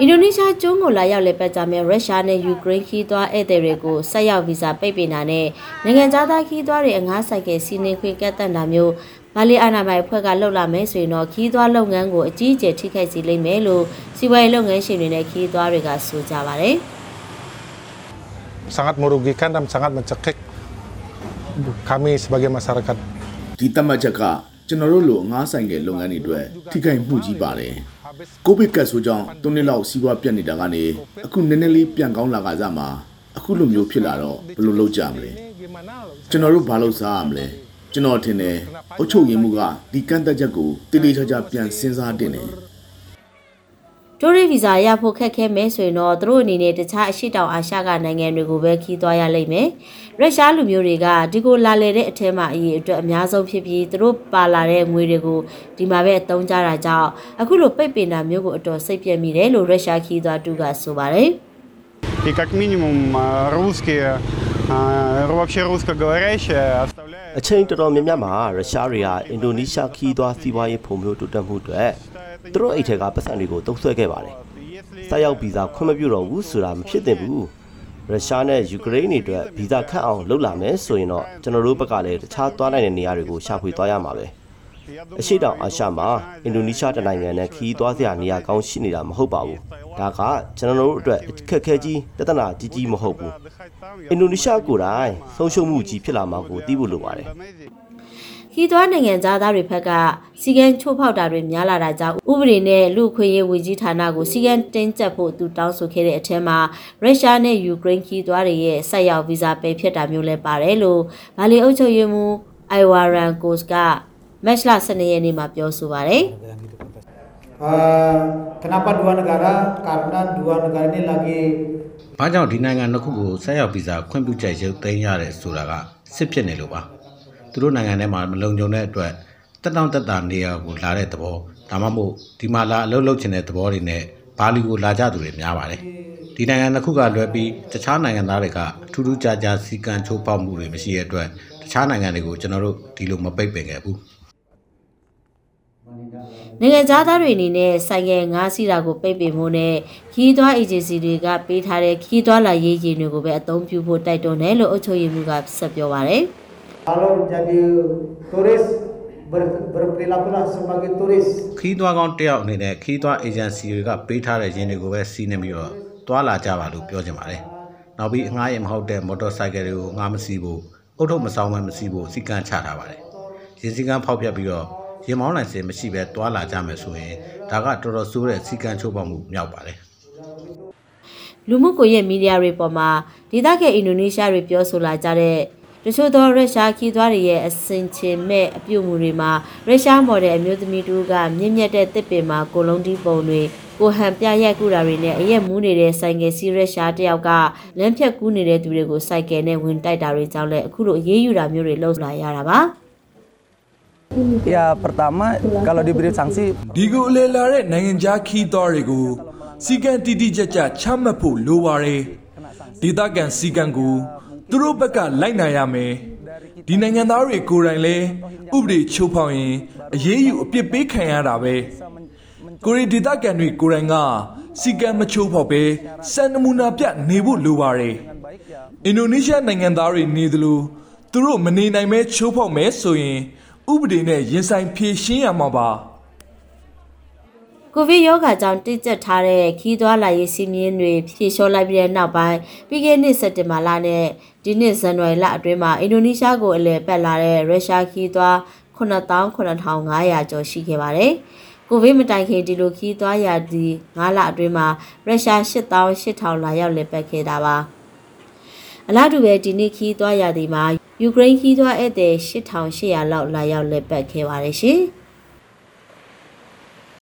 အင်ဒိုနီးရှားကျွန်းကိုလာရောက်လည်ပတ်ကြမဲ့ရုရှားနဲ့ယူကရိန်းခီးသွွားဧည့်သည်တွေကိုဆက်ရောက်ဗီဇာပိတ်ပင်တာနဲ့နိုင်ငံသားသားခီးသွွားတွေအငားဆိုင်ကစီနေခွေကတ်တန်တာမျိုးမလေးအာနာမိုင်ဖွဲ့ကလှုပ်လာမယ်ဆိုရင်တော့ခီးသွွားလုပ်ငန်းကိုအကြီးအကျယ်ထိခိုက်စေလိမ့်မယ်လို့စီးပွားရေးလုပ်ငန်းရှင်တွေနဲ့ခီးသွွားတွေကဆိုကြပါတယ် sangat merugikan dan sangat mencekik kami sebagai masyarakat ဒီသတ်မှတ်ချက်ကကျွန်တော်တို့လိုငားဆိုင်ကလုပ်ငန်းတွေအတွက်ထိခိုက်မှုကြီးပါတယ် ကိုဗစ်ကပ်ဆိုးကြောင့်၃နှစ်လောက်စီးပွားပြတ်နေတာကနေအခုနည်းနည်းလေးပြန်ကောင်းလာကြစားမှာအခုလိုမျိုးဖြစ်လာတော့ဘယ်လိုလုပ်ကြမလဲကျွန်တော်တို့ဘာလို့စားရမလဲကျွန်တော်ထင်တယ်အုတ်ချုပ်ရင်းမှုကဒီကန့်သက်ချက်ကိုတိတိကျကျပြန်စဉ်းစားတင်တယ် တိုးရီဗီဇာရဖို့ခက်ခဲမယ်ဆိုရင်တော့သူတို့အနေနဲ့တခြားအရှိတောင်အာရှကနိုင်ငံတွေကိုပဲခီးသွားရလိမ့်မယ်။ရုရှားလူမျိုးတွေကဒီကိုလာလေတဲ့အထက်မှာအရေးအတွက်အများဆုံးဖြစ်ပြီးသူတို့ပါလာတဲ့ငွေတွေကိုဒီမှာပဲအသုံးကြတာကြောင့်အခုလိုပိတ်ပင်တာမျိုးကိုအတော်စိတ်ပြက်မိတယ်လို့ရုရှားခီးသွားတူကဆိုပါတယ်။ И как минимум а, русские, а, вообще русскоговорящие оставляют... အချိန်တော်တော်များများမှာရုရှားတွေကအင်ဒိုနီးရှားခီးသွွားစီးပွားရေးပုံမျိုးတိုးတက်မှုတွေ သူတို့အိတ်ထဲကပတ်စံတွေကိုတုံးဆွဲခဲ့ပါတယ်။ဆက်ရောက်ဗီဇာခွင့်မပြုတော့ဘူးဆိုတာမဖြစ်သင့်ဘူး။ရုရှားနဲ့ယူကရိန်းတွေအတွက်ဗီဇာခတ်အောင်လုပ်လာမယ်ဆိုရင်တော့ကျွန်တော်တို့ဘက်ကလည်းတခြားသွားနိုင်တဲ့နေရာတွေကိုရှာဖွေသွားရမှာပဲ။အရှိတောင်အာရှမှာအင်ဒိုနီးရှားတနိုင်ငံနဲ့ခီးသွားစရာနေရာကောင်းရှိနေတာမဟုတ်ပါဘူး။ဒါကကျွန်တော်တို့အတွက်အခက်အခဲကြီးတသနာကြီးကြီးမဟုတ်ဘူး။အင်ဒိုနီးရှားကိုယ်တိုင်ဆုံးရှုံးမှုကြီးဖြစ်လာမှာကိုသိဖို့လိုပါတယ်။ ခီးသွွားနိုင်ငံသားတွေဘက်ကစီကံချိုးဖောက်တာတွေများလာတာကြောင့်ဥပဒေနဲ့လူခွင့်ရေးဝန်ကြီးဌာနကိုစီကံတင်းကျပ်ဖို့သူတောင်းဆိုခဲ့တဲ့အထက်မှာရုရှားနဲ့ယူကရိန်းခီးသွွားတွေရဲ့ဆက်ရောက်ဗီဇာပယ်ဖြစ်တာမျိုးလည်းပါတယ်လို့ဗာလီအုပ်ချုပ်ရေးမှူးအိုင်ဝါရန်ကိုစ်ကမက်လ12ရက်နေ့မှာပြောဆိုပါတယ် Uh, kenapa dua negara? Karena dua negara ini lagi ။ဘာကြောင့်ဒီနိုင်ငံနှစ်ခုကိုဆက်ရောက်ဗီဇာခွင့်ပြုချက်ရုပ်သိမ်းရတယ်ဆိုတာကစစ်ဖြစ်နေလို့ပါ။ သူတို့နိုင်ငံထဲမှာမလုံခြုံတဲ့အတွက်တက်တောင့်တက်တာနေရာကိုလာတဲ့သဘောဒါမှမဟုတ်ဒီမှာလာအလုပ်လုပ်ချင်တဲ့သဘောတွေနဲ့ဘာလီကိုလာကြသူတွေများပါတယ်။ဒီနိုင်ငံနှစ်ခုကလွဲပြီးတခြားနိုင်ငံသားတွေကထူးထူးခြားခြားစီကံချိုးဖောက်မှုတွေမရှိတဲ့အတွက်တခြားနိုင်ငံတွေကိုကျွန်တော်တို့ဒီလိုမပိတ်ပင်ခဲ့ဘူး။နိုင်ငံသားတွေအနေနဲ့ဆိုင်ကယ်ငါးစီးတာကိုပိတ်ပင်ဖို့နဲ့ခီးသွွားအေဂျင်စီတွေကပေးထားတဲ့ခီးသွွားလာရေးရင်တွေကိုပဲအသုံးပြုဖို့တိုက်တွန်းတယ်လို့အုပ်ချုပ်ရေးမှူးကဆက်ပြောပါတယ် kalau jadi turis ber, berperilakulah sebagai turis. ခီးသွွားကောင်းတယောက်အနေနဲ့ခီးသွွားအေဂျင်စီတွေကပေးထားတဲ့ရင်းတွေကိုပဲစီးနေပြီးတော့သွားလာကြပါလို့ပြောချင်ပါတယ်။နောက်ပြီးအငှားရင်မဟုတ်တဲ့မော်တော်ဆိုင်ကယ်တွေကိုငှားမစီးဖို့အုတ်ထုတ်မဆောင်မမစီးဖို့စီကံချထားပါတယ်။ရင်းစည်းကမ်းဖောက်ပြပြီးတော့ရင်မောင်းနိုင်စင်မရှိပဲသွားလာကြမယ်ဆိုရင်ဒါကတော်တော်ဆိုးတဲ့စီကံချိုးပေါက်မှုမြောက်ပါတယ်။လူမှုကွန်ရက်မီဒီယာတွေပေါ်မှာဒေသခံအင်ဒိုနီးရှားတွေပြောဆိုလာကြတဲ့ တချို့သောရုရှားခီးသွွားတွေရဲ့အစင်ချင်မဲ့အပြုတ်မှုတွေမှာရုရှားမော်ဒယ်အမျိုးသမီးတူကမြင့်မြတ်တဲ့တစ်ပင်မှာကိုလုံးတီးပုံတွေကိုဟန်ပြရိုက်ကူတာတွေနဲ့အရက်မူးနေတဲ့ဆိုင်ကယ်စီးရုရှားတယောက်ကလမ်းဖြတ်ကူးနေတဲ့သူတွေကိုစိုက်ကယ်နဲ့ဝင်တိုက်တာတွေကြောင့်လည်းအခုလိုအေးအေးယူတာမျိုးတွေလှုပ်လာရတာပါ Ya pertama kalau diberi sanksi ဒီကိုအလေလာတဲ့နိုင်ငံခြားခီးသွားတွေကိုစီကံတီတီကြကြချမှတ်ဖို့လိုပါတယ်ဒေသခံစီကံကို သူတို့ဘက်ကလိုက်နိုင်ရမယ်ဒီနိုင်ငံသားတွေကိုယ်တိုင်လည်းဥပဒေချုပ်ဖောက်ရင်အရေးယူအပြစ်ပေးခံရတာပဲကိုရီဒေသခံတွေကိုယ်တိုင်ကစီကံမချိုးဖောက်ပဲစံနမူနာပြနေဖို့လိုပါတယ်အင်ဒိုနီးရှားနိုင်ငံသားတွေနေသလိုသူတို့မနေနိုင်မဲချိုးဖောက်မဲဆိုရင်ဥပဒေနဲ့ရင်ဆိုင်ဖြေရှင်းရမှာပါကိုဗစ်ရောဂါကြောင့်တိကျက်ထားတဲ့ခီးသွွားလာရေးစီးမြင်းတွေဖြေလျှော့လိုက်ပြီးတဲ့နောက်ပိုင်းပြီးခဲ့တဲ့နှစ်စက်တင်ဘာလနဲ့ ဒီနှစ်ဇန်နဝါရီလအတွင်းမှာအင်ဒိုနီးရှားကိုအလည်ပတ်လာတဲ့ရုရှားခီးသွွား89,500ကျော်ရှိခဲ့ပါတယ်။ကိုဗစ်မတိုင်ခင်ဒီလိုခီးသွွားရာဒီ9လအတွင်းမှာရုရှား88,000လာရောက်လည်ပတ်ခဲ့တာပါ။အလားတူပဲဒီနေ့ခီးသွွားရာဒီမှာယူကရိန်းခီးသွွားဧည့်သည်8800လောက်လာရောက်လည်ပတ်ခဲ့ပါတယ်ရှင်။